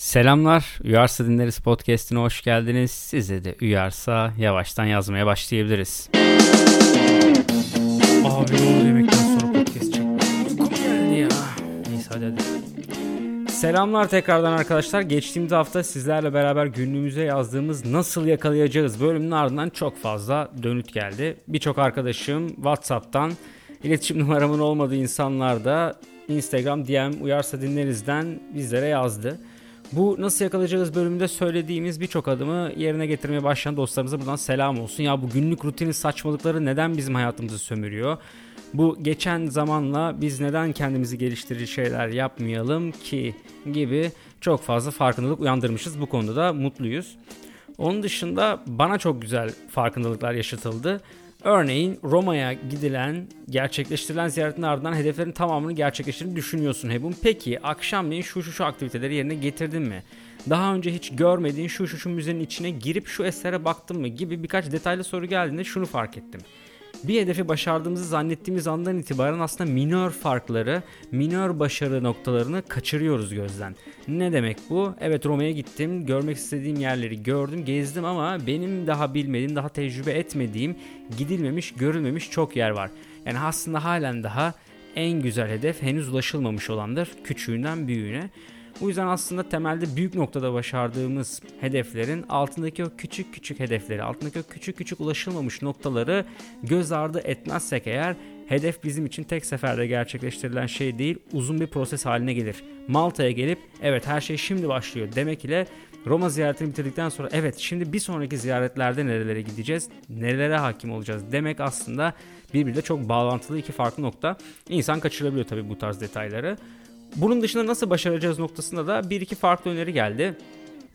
Selamlar, Uyarsa Dinleriz Podcast'ine hoş geldiniz. Size de uyarsa yavaştan yazmaya başlayabiliriz. Abi ne oldu yemekten sonra podcast geldi ya. Neyse hadi hadi. Selamlar tekrardan arkadaşlar. Geçtiğimiz hafta sizlerle beraber günlüğümüze yazdığımız Nasıl Yakalayacağız bölümünün ardından çok fazla dönüt geldi. Birçok arkadaşım WhatsApp'tan, iletişim numaramın olmadığı insanlar da Instagram DM Uyarsa Dinleriz'den bizlere yazdı. Bu nasıl yakalayacağız bölümünde söylediğimiz birçok adımı yerine getirmeye başlayan dostlarımıza buradan selam olsun. Ya bu günlük rutinin saçmalıkları neden bizim hayatımızı sömürüyor? Bu geçen zamanla biz neden kendimizi geliştirici şeyler yapmayalım ki gibi çok fazla farkındalık uyandırmışız. Bu konuda da mutluyuz. Onun dışında bana çok güzel farkındalıklar yaşatıldı. Örneğin Roma'ya gidilen, gerçekleştirilen ziyaretin ardından hedeflerin tamamını gerçekleştirdiğini düşünüyorsun Hebun. Peki akşamleyin şu şu şu aktiviteleri yerine getirdin mi? Daha önce hiç görmediğin şu şu şu müzenin içine girip şu esere baktın mı gibi birkaç detaylı soru geldiğinde şunu fark ettim bir hedefi başardığımızı zannettiğimiz andan itibaren aslında minör farkları, minör başarı noktalarını kaçırıyoruz gözden. Ne demek bu? Evet Roma'ya gittim, görmek istediğim yerleri gördüm, gezdim ama benim daha bilmediğim, daha tecrübe etmediğim, gidilmemiş, görülmemiş çok yer var. Yani aslında halen daha en güzel hedef henüz ulaşılmamış olandır küçüğünden büyüğüne. Bu yüzden aslında temelde büyük noktada başardığımız hedeflerin altındaki o küçük küçük hedefleri, altındaki o küçük küçük ulaşılmamış noktaları göz ardı etmezsek eğer hedef bizim için tek seferde gerçekleştirilen şey değil, uzun bir proses haline gelir. Malta'ya gelip evet her şey şimdi başlıyor demek ile Roma ziyaretini bitirdikten sonra evet şimdi bir sonraki ziyaretlerde nerelere gideceğiz, nerelere hakim olacağız demek aslında birbiriyle çok bağlantılı iki farklı nokta. İnsan kaçırabiliyor tabii bu tarz detayları. Bunun dışında nasıl başaracağız noktasında da bir iki farklı öneri geldi.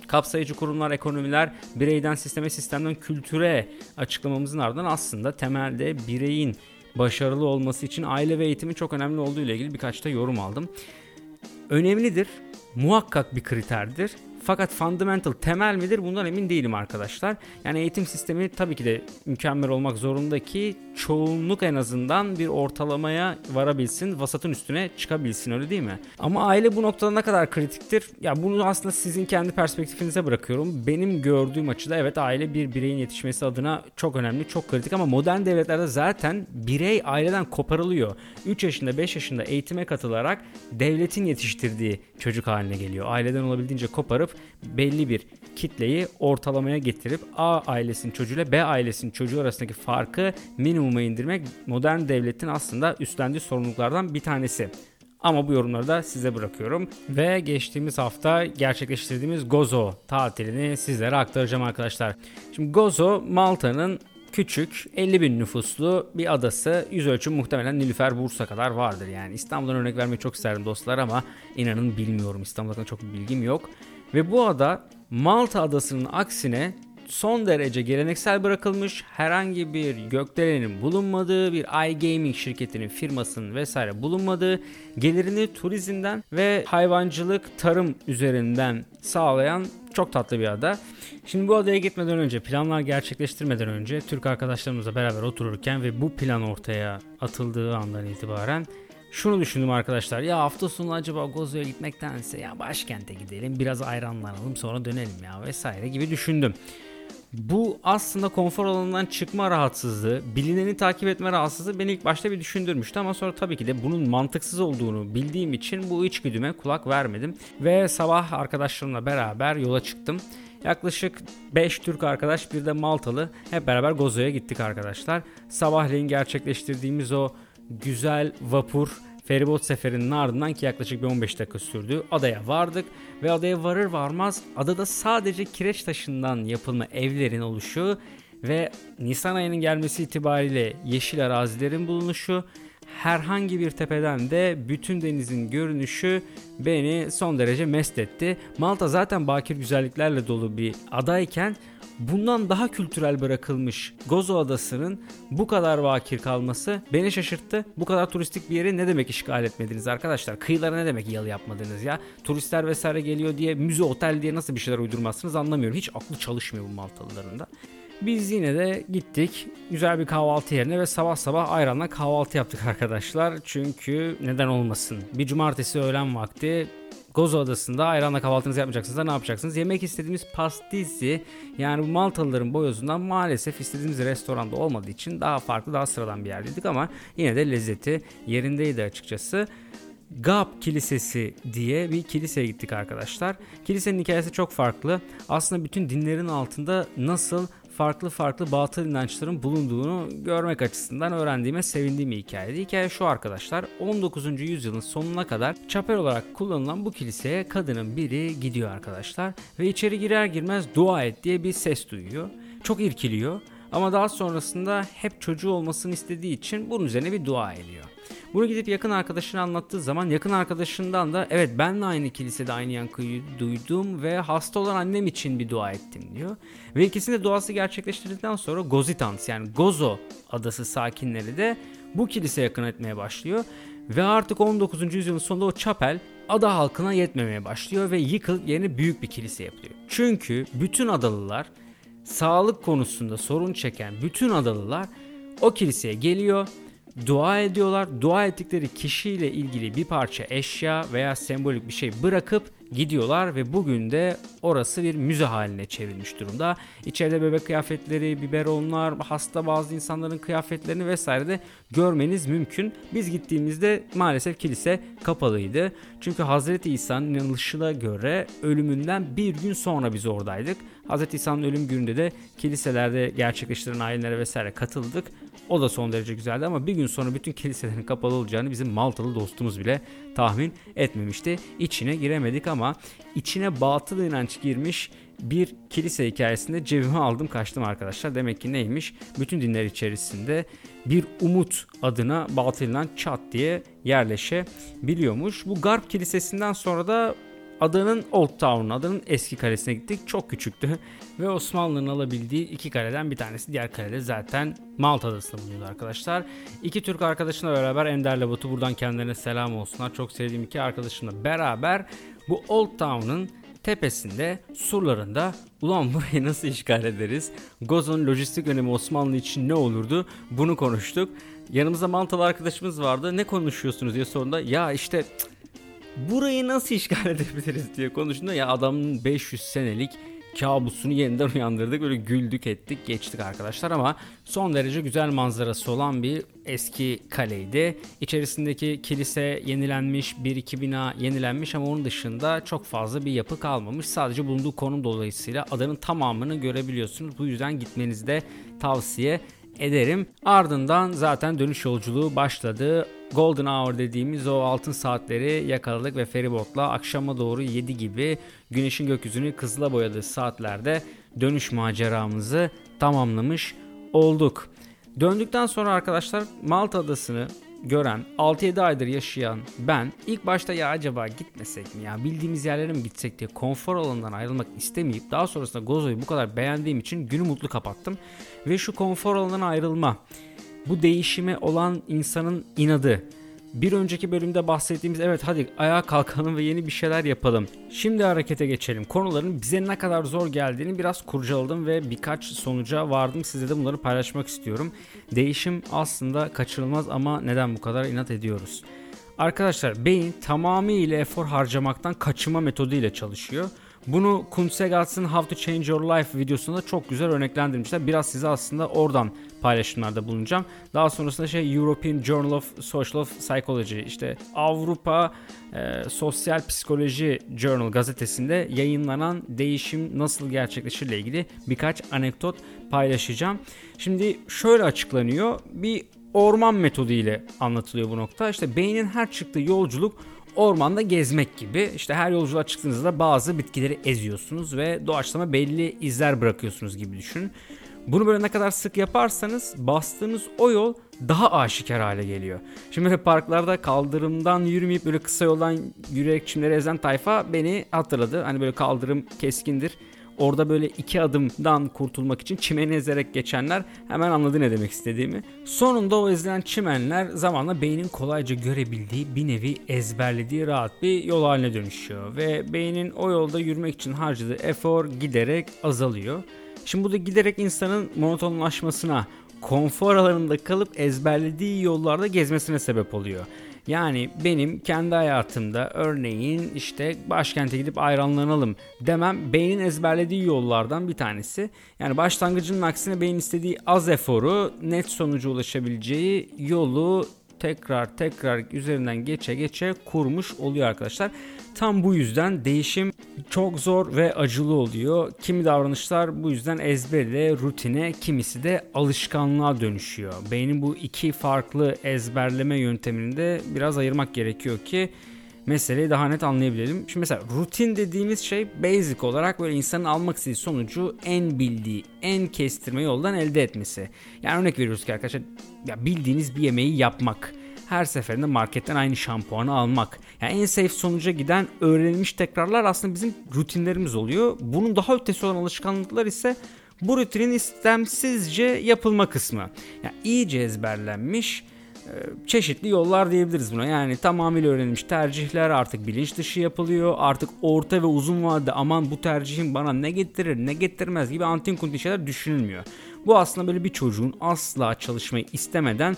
Kapsayıcı kurumlar, ekonomiler, bireyden sisteme, sistemden kültüre açıklamamızın ardından aslında temelde bireyin başarılı olması için aile ve eğitimi çok önemli olduğu ile ilgili birkaç da yorum aldım. Önemlidir, muhakkak bir kriterdir fakat fundamental temel midir bundan emin değilim arkadaşlar. Yani eğitim sistemi tabii ki de mükemmel olmak zorunda ki çoğunluk en azından bir ortalamaya varabilsin, vasatın üstüne çıkabilsin öyle değil mi? Ama aile bu noktada ne kadar kritiktir? Ya bunu aslında sizin kendi perspektifinize bırakıyorum. Benim gördüğüm açıda evet aile bir bireyin yetişmesi adına çok önemli, çok kritik ama modern devletlerde zaten birey aileden koparılıyor. 3 yaşında, 5 yaşında eğitime katılarak devletin yetiştirdiği çocuk haline geliyor. Aileden olabildiğince koparıp belli bir kitleyi ortalamaya getirip A ailesinin çocuğuyla B ailesinin çocuğu arasındaki farkı minimuma indirmek modern devletin aslında üstlendiği sorumluluklardan bir tanesi. Ama bu yorumları da size bırakıyorum. Ve geçtiğimiz hafta gerçekleştirdiğimiz Gozo tatilini sizlere aktaracağım arkadaşlar. Şimdi Gozo Malta'nın küçük 50 bin nüfuslu bir adası. Yüz ölçüm muhtemelen Nilüfer Bursa kadar vardır yani. İstanbul'dan örnek vermek çok isterdim dostlar ama inanın bilmiyorum. İstanbul'dan çok bilgim yok. Ve bu ada Malta adasının aksine son derece geleneksel bırakılmış herhangi bir gökdelenin bulunmadığı bir iGaming şirketinin firmasının vesaire bulunmadığı gelirini turizmden ve hayvancılık tarım üzerinden sağlayan çok tatlı bir ada. Şimdi bu adaya gitmeden önce planlar gerçekleştirmeden önce Türk arkadaşlarımızla beraber otururken ve bu plan ortaya atıldığı andan itibaren şunu düşündüm arkadaşlar. Ya hafta sonu acaba Gozo'ya gitmektense ya başkente gidelim biraz ayranlanalım sonra dönelim ya vesaire gibi düşündüm. Bu aslında konfor alanından çıkma rahatsızlığı, bilineni takip etme rahatsızlığı beni ilk başta bir düşündürmüştü ama sonra tabii ki de bunun mantıksız olduğunu bildiğim için bu içgüdüme kulak vermedim ve sabah arkadaşlarımla beraber yola çıktım. Yaklaşık 5 Türk arkadaş bir de Maltalı hep beraber Gozo'ya gittik arkadaşlar. Sabahleyin gerçekleştirdiğimiz o güzel vapur feribot seferinin ardından ki yaklaşık bir 15 dakika sürdü. Adaya vardık ve adaya varır varmaz adada sadece kireç taşından yapılma evlerin oluşu ve Nisan ayının gelmesi itibariyle yeşil arazilerin bulunuşu herhangi bir tepeden de bütün denizin görünüşü beni son derece mest etti. Malta zaten bakir güzelliklerle dolu bir adayken bundan daha kültürel bırakılmış Gozo Adası'nın bu kadar vakir kalması beni şaşırttı. Bu kadar turistik bir yeri ne demek işgal etmediniz arkadaşlar? Kıyılara ne demek yalı yapmadınız ya? Turistler vesaire geliyor diye müze otel diye nasıl bir şeyler uydurmazsınız anlamıyorum. Hiç aklı çalışmıyor bu Maltalıların da. Biz yine de gittik güzel bir kahvaltı yerine ve sabah sabah ayranla kahvaltı yaptık arkadaşlar. Çünkü neden olmasın? Bir cumartesi öğlen vakti Gozo Adası'nda ayranla kahvaltınızı yapmayacaksınız da ne yapacaksınız? Yemek istediğimiz pastisi yani bu Maltalıların boyozundan maalesef istediğimiz restoranda olmadığı için daha farklı daha sıradan bir yerdeydik ama yine de lezzeti yerindeydi açıkçası. Gap Kilisesi diye bir kiliseye gittik arkadaşlar. Kilisenin hikayesi çok farklı. Aslında bütün dinlerin altında nasıl farklı farklı batıl inançların bulunduğunu görmek açısından öğrendiğime sevindiğim bir hikayeydi. Hikaye şu arkadaşlar 19. yüzyılın sonuna kadar çapel olarak kullanılan bu kiliseye kadının biri gidiyor arkadaşlar ve içeri girer girmez dua et diye bir ses duyuyor. Çok irkiliyor ama daha sonrasında hep çocuğu olmasını istediği için bunun üzerine bir dua ediyor. Bunu gidip yakın arkadaşına anlattığı zaman yakın arkadaşından da evet ben de aynı kilisede aynı yankıyı duydum ve hasta olan annem için bir dua ettim diyor. Ve ikisinin de duası gerçekleştirdikten sonra Gozitans yani Gozo adası sakinleri de bu kilise yakın etmeye başlıyor. Ve artık 19. yüzyılın sonunda o çapel ada halkına yetmemeye başlıyor ve yıkılıp yerine büyük bir kilise yapılıyor. Çünkü bütün adalılar sağlık konusunda sorun çeken bütün adalılar o kiliseye geliyor dua ediyorlar. Dua ettikleri kişiyle ilgili bir parça eşya veya sembolik bir şey bırakıp gidiyorlar ve bugün de orası bir müze haline çevrilmiş durumda. İçeride bebek kıyafetleri, biberonlar, hasta bazı insanların kıyafetlerini vesaire de görmeniz mümkün. Biz gittiğimizde maalesef kilise kapalıydı. Çünkü Hazreti İsa'nın inanılışına göre ölümünden bir gün sonra biz oradaydık. Hazreti İsa'nın ölüm gününde de kiliselerde gerçekleştirilen ayinlere vesaire katıldık. O da son derece güzeldi ama bir gün sonra bütün kiliselerin kapalı olacağını bizim Maltalı dostumuz bile tahmin etmemişti. İçine giremedik ama içine batıl inanç girmiş bir kilise hikayesinde cebime aldım kaçtım arkadaşlar. Demek ki neymiş? Bütün dinler içerisinde bir umut adına batıl inanç çat diye yerleşebiliyormuş. Bu Garp Kilisesi'nden sonra da adanın Old Town, adanın eski kalesine gittik. Çok küçüktü ve Osmanlı'nın alabildiği iki kaleden bir tanesi. Diğer kalede zaten Malta adasında bulunuyordu arkadaşlar. İki Türk arkadaşımla beraber Ender'le Batu buradan kendilerine selam olsunlar. Çok sevdiğim iki arkadaşımla beraber bu Old Town'ın tepesinde, surlarında ulan burayı nasıl işgal ederiz? Gozon lojistik önemi Osmanlı için ne olurdu? Bunu konuştuk. Yanımızda Maltalı arkadaşımız vardı. Ne konuşuyorsunuz diye sorduğunda ya işte burayı nasıl işgal edebiliriz diye konuştuğunda ya adamın 500 senelik kabusunu yeniden uyandırdık. Böyle güldük ettik geçtik arkadaşlar ama son derece güzel manzarası olan bir eski kaleydi. İçerisindeki kilise yenilenmiş, bir iki bina yenilenmiş ama onun dışında çok fazla bir yapı kalmamış. Sadece bulunduğu konum dolayısıyla adanın tamamını görebiliyorsunuz. Bu yüzden gitmenizi de tavsiye ederim. Ardından zaten dönüş yolculuğu başladı. Golden Hour dediğimiz o altın saatleri yakaladık ve feribotla akşama doğru 7 gibi güneşin gökyüzünü kızıla boyadığı saatlerde dönüş maceramızı tamamlamış olduk. Döndükten sonra arkadaşlar Malta adasını gören 6-7 aydır yaşayan ben ilk başta ya acaba gitmesek mi ya bildiğimiz yerlere mi gitsek diye konfor alanından ayrılmak istemeyip daha sonrasında Gozo'yu bu kadar beğendiğim için günü mutlu kapattım. Ve şu konfor alanından ayrılma bu değişime olan insanın inadı. Bir önceki bölümde bahsettiğimiz evet hadi ayağa kalkalım ve yeni bir şeyler yapalım. Şimdi harekete geçelim. Konuların bize ne kadar zor geldiğini biraz kurcaladım ve birkaç sonuca vardım. Size de bunları paylaşmak istiyorum. Değişim aslında kaçırılmaz ama neden bu kadar inat ediyoruz? Arkadaşlar beyin tamamıyla efor harcamaktan kaçınma metoduyla çalışıyor. Bunu Kunsegats'ın How to Change Your Life videosunda çok güzel örneklendirmişler. Biraz size aslında oradan paylaşımlarda bulunacağım. Daha sonrasında şey European Journal of Social Psychology işte Avrupa e, Sosyal Psikoloji Journal gazetesinde yayınlanan değişim nasıl gerçekleşir ile ilgili birkaç anekdot paylaşacağım. Şimdi şöyle açıklanıyor. Bir orman metodu ile anlatılıyor bu nokta. İşte beynin her çıktığı yolculuk ormanda gezmek gibi. İşte her yolculuğa çıktığınızda bazı bitkileri eziyorsunuz ve doğaçlama belli izler bırakıyorsunuz gibi düşünün. Bunu böyle ne kadar sık yaparsanız bastığınız o yol daha aşikar hale geliyor. Şimdi böyle parklarda kaldırımdan yürümeyip böyle kısa yoldan yürüyerek çimleri ezen tayfa beni hatırladı. Hani böyle kaldırım keskindir. Orada böyle iki adımdan kurtulmak için çimeni ezerek geçenler hemen anladı ne demek istediğimi. Sonunda o ezilen çimenler zamanla beynin kolayca görebildiği bir nevi ezberlediği rahat bir yol haline dönüşüyor. Ve beynin o yolda yürümek için harcadığı efor giderek azalıyor. Şimdi bu da giderek insanın monotonlaşmasına, konfor alanında kalıp ezberlediği yollarda gezmesine sebep oluyor. Yani benim kendi hayatımda örneğin işte başkente gidip ayranlanalım demem beynin ezberlediği yollardan bir tanesi. Yani başlangıcının aksine beyin istediği az eforu net sonuca ulaşabileceği yolu tekrar tekrar üzerinden geçe geçe kurmuş oluyor arkadaşlar. Tam bu yüzden değişim çok zor ve acılı oluyor. Kimi davranışlar bu yüzden ezberle, rutine, kimisi de alışkanlığa dönüşüyor. Beynin bu iki farklı ezberleme yöntemini de biraz ayırmak gerekiyor ki meseleyi daha net anlayabilelim. Şimdi mesela rutin dediğimiz şey basic olarak böyle insanın almak istediği sonucu en bildiği, en kestirme yoldan elde etmesi. Yani örnek veriyoruz ki arkadaşlar ya bildiğiniz bir yemeği yapmak her seferinde marketten aynı şampuanı almak. Yani en safe sonuca giden öğrenilmiş tekrarlar aslında bizim rutinlerimiz oluyor. Bunun daha ötesi olan alışkanlıklar ise bu rutinin istemsizce yapılma kısmı. Yani iyice ezberlenmiş e, çeşitli yollar diyebiliriz buna. Yani tamamıyla öğrenilmiş tercihler artık bilinç dışı yapılıyor. Artık orta ve uzun vadede aman bu tercihim bana ne getirir ne getirmez gibi antin kuntin şeyler düşünülmüyor. Bu aslında böyle bir çocuğun asla çalışmayı istemeden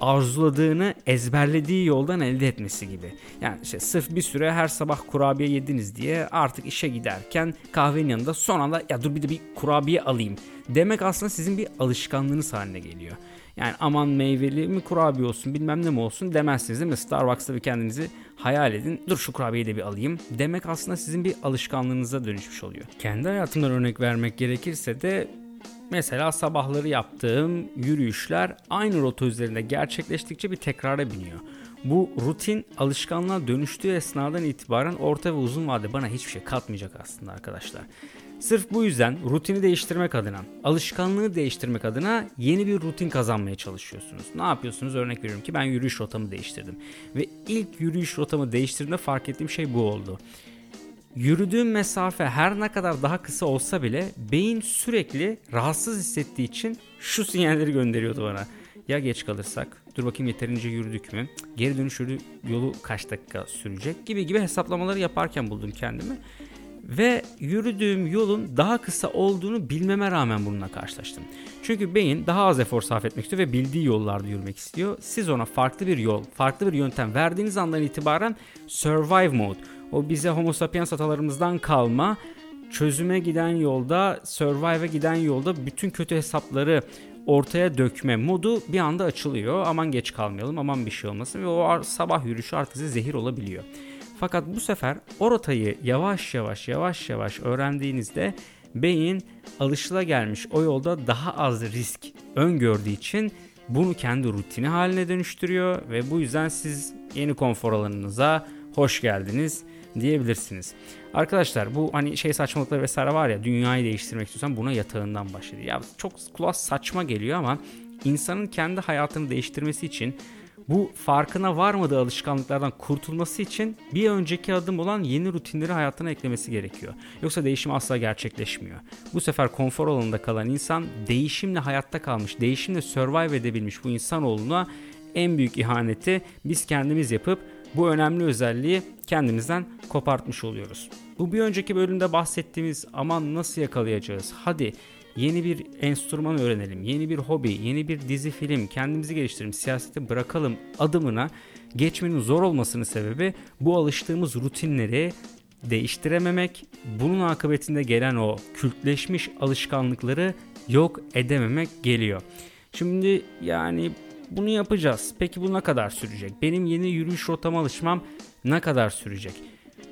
arzuladığını ezberlediği yoldan elde etmesi gibi. Yani işte sırf bir süre her sabah kurabiye yediniz diye artık işe giderken kahvenin yanında son anda ya dur bir de bir kurabiye alayım demek aslında sizin bir alışkanlığınız haline geliyor. Yani aman meyveli mi kurabiye olsun bilmem ne mi olsun demezsiniz değil mi? Starbucks'ta bir kendinizi hayal edin. Dur şu kurabiyeyi de bir alayım. Demek aslında sizin bir alışkanlığınıza dönüşmüş oluyor. Kendi hayatımdan örnek vermek gerekirse de Mesela sabahları yaptığım yürüyüşler aynı rota üzerinde gerçekleştikçe bir tekrara biniyor. Bu rutin alışkanlığa dönüştüğü esnadan itibaren orta ve uzun vade bana hiçbir şey katmayacak aslında arkadaşlar. Sırf bu yüzden rutini değiştirmek adına, alışkanlığı değiştirmek adına yeni bir rutin kazanmaya çalışıyorsunuz. Ne yapıyorsunuz? Örnek veriyorum ki ben yürüyüş rotamı değiştirdim. Ve ilk yürüyüş rotamı değiştirdiğimde fark ettiğim şey bu oldu. Yürüdüğüm mesafe her ne kadar daha kısa olsa bile beyin sürekli rahatsız hissettiği için şu sinyalleri gönderiyordu bana. Ya geç kalırsak, dur bakayım yeterince yürüdük mü, geri dönüş yolu kaç dakika sürecek gibi gibi hesaplamaları yaparken buldum kendimi. Ve yürüdüğüm yolun daha kısa olduğunu bilmeme rağmen bununla karşılaştım. Çünkü beyin daha az efor sarf etmek istiyor ve bildiği yollarda yürümek istiyor. Siz ona farklı bir yol, farklı bir yöntem verdiğiniz andan itibaren survive mode, o bize homo sapiens atalarımızdan kalma çözüme giden yolda, survive'e giden yolda bütün kötü hesapları ortaya dökme modu bir anda açılıyor. Aman geç kalmayalım, aman bir şey olmasın ve o sabah yürüyüşü artık size zehir olabiliyor. Fakat bu sefer o rotayı yavaş yavaş yavaş yavaş öğrendiğinizde beyin alışılagelmiş o yolda daha az risk öngördüğü için bunu kendi rutini haline dönüştürüyor ve bu yüzden siz yeni konfor alanınıza hoş geldiniz diyebilirsiniz. Arkadaşlar bu hani şey saçmalıkları vesaire var ya dünyayı değiştirmek istiyorsan buna yatağından başladı. Ya çok kulağa saçma geliyor ama insanın kendi hayatını değiştirmesi için bu farkına varmadığı alışkanlıklardan kurtulması için bir önceki adım olan yeni rutinleri hayatına eklemesi gerekiyor. Yoksa değişim asla gerçekleşmiyor. Bu sefer konfor alanında kalan insan değişimle hayatta kalmış, değişimle survive edebilmiş bu insanoğluna en büyük ihaneti biz kendimiz yapıp bu önemli özelliği kendimizden kopartmış oluyoruz. Bu bir önceki bölümde bahsettiğimiz aman nasıl yakalayacağız? Hadi yeni bir enstrüman öğrenelim, yeni bir hobi, yeni bir dizi film, kendimizi geliştirelim, siyaseti bırakalım adımına geçmenin zor olmasının sebebi bu alıştığımız rutinleri değiştirememek, bunun akıbetinde gelen o kültleşmiş alışkanlıkları yok edememek geliyor. Şimdi yani bunu yapacağız. Peki bu ne kadar sürecek? Benim yeni yürüyüş rotama alışmam ne kadar sürecek?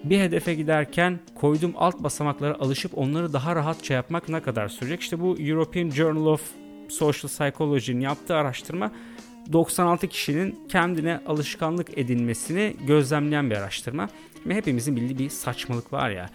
Bir hedefe giderken koyduğum alt basamaklara alışıp onları daha rahatça yapmak ne kadar sürecek? İşte bu European Journal of Social Psychology'nin yaptığı araştırma 96 kişinin kendine alışkanlık edinmesini gözlemleyen bir araştırma. Ve hepimizin bildiği bir saçmalık var ya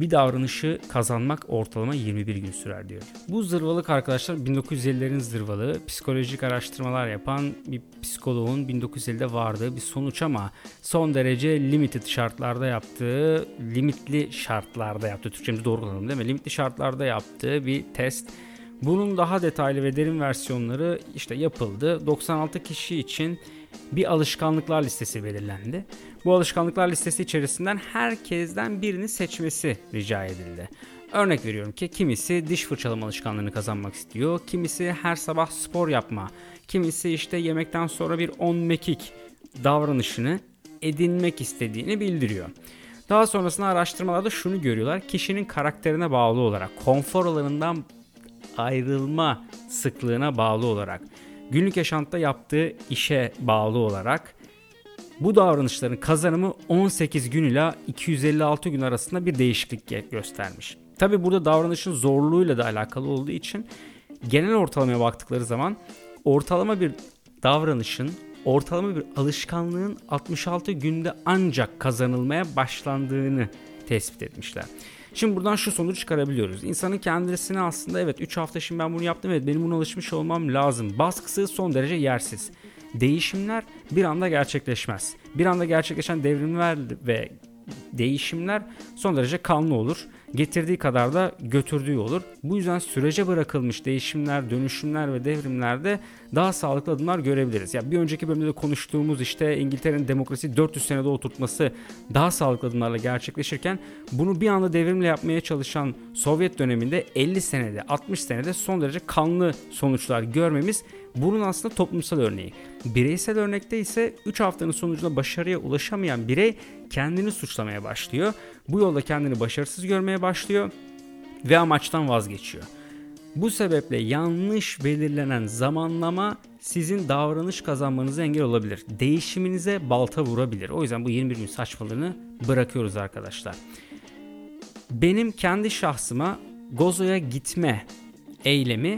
bir davranışı kazanmak ortalama 21 gün sürer diyor. Bu zırvalık arkadaşlar 1950'lerin zırvalığı. Psikolojik araştırmalar yapan bir psikoloğun 1950'de vardığı bir sonuç ama son derece limited şartlarda yaptığı, limitli şartlarda yaptığı, Türkçemizi doğru kullanalım değil mi? Limitli şartlarda yaptığı bir test. Bunun daha detaylı ve derin versiyonları işte yapıldı. 96 kişi için bir alışkanlıklar listesi belirlendi. Bu alışkanlıklar listesi içerisinden herkesten birini seçmesi rica edildi. Örnek veriyorum ki kimisi diş fırçalama alışkanlığını kazanmak istiyor, kimisi her sabah spor yapma, kimisi işte yemekten sonra bir 10 mekik davranışını edinmek istediğini bildiriyor. Daha sonrasında araştırmalarda şunu görüyorlar. Kişinin karakterine bağlı olarak, konfor alanından ayrılma sıklığına bağlı olarak, günlük yaşantıda yaptığı işe bağlı olarak bu davranışların kazanımı 18 gün ila 256 gün arasında bir değişiklik göstermiş. Tabi burada davranışın zorluğuyla da alakalı olduğu için genel ortalamaya baktıkları zaman ortalama bir davranışın, ortalama bir alışkanlığın 66 günde ancak kazanılmaya başlandığını tespit etmişler. Şimdi buradan şu sonucu çıkarabiliyoruz. İnsanın kendisine aslında evet 3 hafta şimdi ben bunu yaptım evet benim buna alışmış olmam lazım. Baskısı son derece yersiz. Değişimler bir anda gerçekleşmez. Bir anda gerçekleşen devrimler ve değişimler son derece kanlı olur. Getirdiği kadar da götürdüğü olur. Bu yüzden sürece bırakılmış değişimler, dönüşümler ve devrimlerde daha sağlıklı adımlar görebiliriz. Ya bir önceki bölümde de konuştuğumuz işte İngiltere'nin demokrasi 400 senede oturtması daha sağlıklı adımlarla gerçekleşirken bunu bir anda devrimle yapmaya çalışan Sovyet döneminde 50 senede, 60 senede son derece kanlı sonuçlar görmemiz bunun aslında toplumsal örneği. Bireysel örnekte ise 3 haftanın sonucunda başarıya ulaşamayan birey kendini suçlamaya başlıyor. Bu yolda kendini başarısız görmeye başlıyor ve amaçtan vazgeçiyor. Bu sebeple yanlış belirlenen zamanlama sizin davranış kazanmanıza engel olabilir. Değişiminize balta vurabilir. O yüzden bu 21 gün saçmalığını bırakıyoruz arkadaşlar. Benim kendi şahsıma Gozo'ya gitme eylemi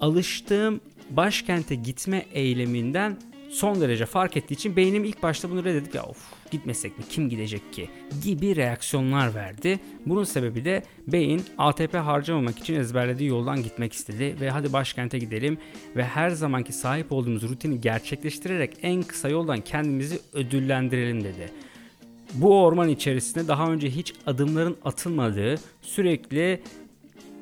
alıştığım başkente gitme eyleminden son derece fark ettiği için beynim ilk başta bunu reddedik ya of gitmesek mi kim gidecek ki gibi reaksiyonlar verdi. Bunun sebebi de beyin ATP harcamamak için ezberlediği yoldan gitmek istedi ve hadi başkente gidelim ve her zamanki sahip olduğumuz rutini gerçekleştirerek en kısa yoldan kendimizi ödüllendirelim dedi. Bu orman içerisinde daha önce hiç adımların atılmadığı, sürekli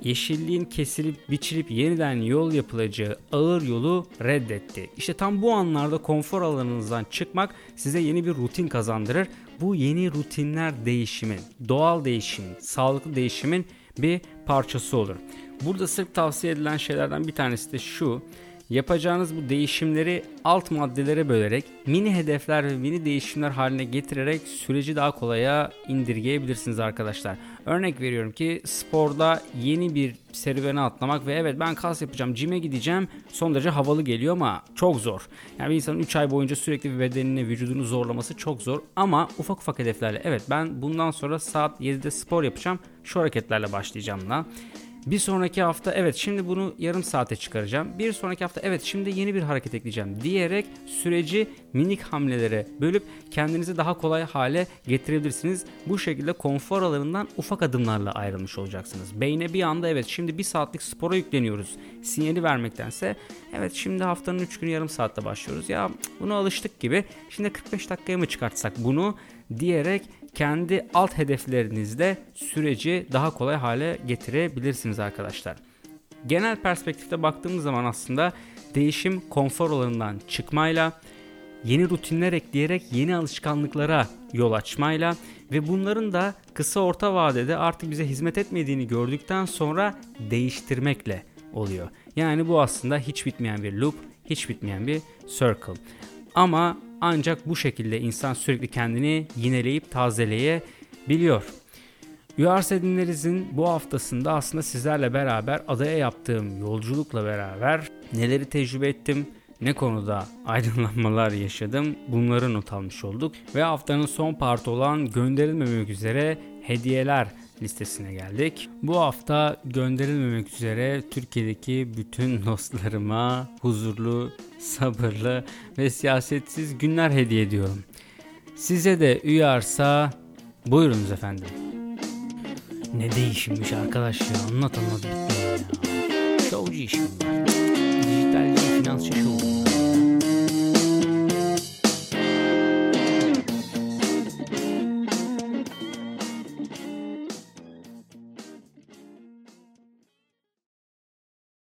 yeşilliğin kesilip biçilip yeniden yol yapılacağı ağır yolu reddetti. İşte tam bu anlarda konfor alanınızdan çıkmak size yeni bir rutin kazandırır. Bu yeni rutinler değişimin, doğal değişimin, sağlıklı değişimin bir parçası olur. Burada sırf tavsiye edilen şeylerden bir tanesi de şu. Yapacağınız bu değişimleri alt maddelere bölerek mini hedefler ve mini değişimler haline getirerek süreci daha kolaya indirgeyebilirsiniz arkadaşlar. Örnek veriyorum ki sporda yeni bir serüvene atlamak ve evet ben kas yapacağım, cime gideceğim son derece havalı geliyor ama çok zor. Yani bir insanın 3 ay boyunca sürekli bir bedenini, vücudunu zorlaması çok zor ama ufak ufak hedeflerle evet ben bundan sonra saat 7'de spor yapacağım, şu hareketlerle başlayacağım da. Bir sonraki hafta evet şimdi bunu yarım saate çıkaracağım. Bir sonraki hafta evet şimdi yeni bir hareket ekleyeceğim diyerek süreci minik hamlelere bölüp kendinizi daha kolay hale getirebilirsiniz. Bu şekilde konfor alanından ufak adımlarla ayrılmış olacaksınız. Beyne bir anda evet şimdi bir saatlik spora yükleniyoruz. Sinyali vermektense evet şimdi haftanın 3 günü yarım saatte başlıyoruz. Ya buna alıştık gibi. Şimdi 45 dakikaya mı çıkartsak bunu diyerek kendi alt hedeflerinizle süreci daha kolay hale getirebilirsiniz arkadaşlar. Genel perspektifte baktığımız zaman aslında değişim konfor alanından çıkmayla, yeni rutinler ekleyerek yeni alışkanlıklara yol açmayla ve bunların da kısa orta vadede artık bize hizmet etmediğini gördükten sonra değiştirmekle oluyor. Yani bu aslında hiç bitmeyen bir loop, hiç bitmeyen bir circle. Ama ancak bu şekilde insan sürekli kendini yineleyip tazeleyebiliyor. Uyars Edinleriz'in bu haftasında aslında sizlerle beraber adaya yaptığım yolculukla beraber neleri tecrübe ettim, ne konuda aydınlanmalar yaşadım bunları not almış olduk. Ve haftanın son partı olan gönderilmemek üzere hediyeler listesine geldik. Bu hafta gönderilmemek üzere Türkiye'deki bütün dostlarıma huzurlu, sabırlı ve siyasetsiz günler hediye ediyorum. Size de uyarsa buyurunuz efendim. Ne değişimmiş arkadaş ya anlat anlat bitmiyor ya. Şovcu işim var. Dijitalci finansçı şovu.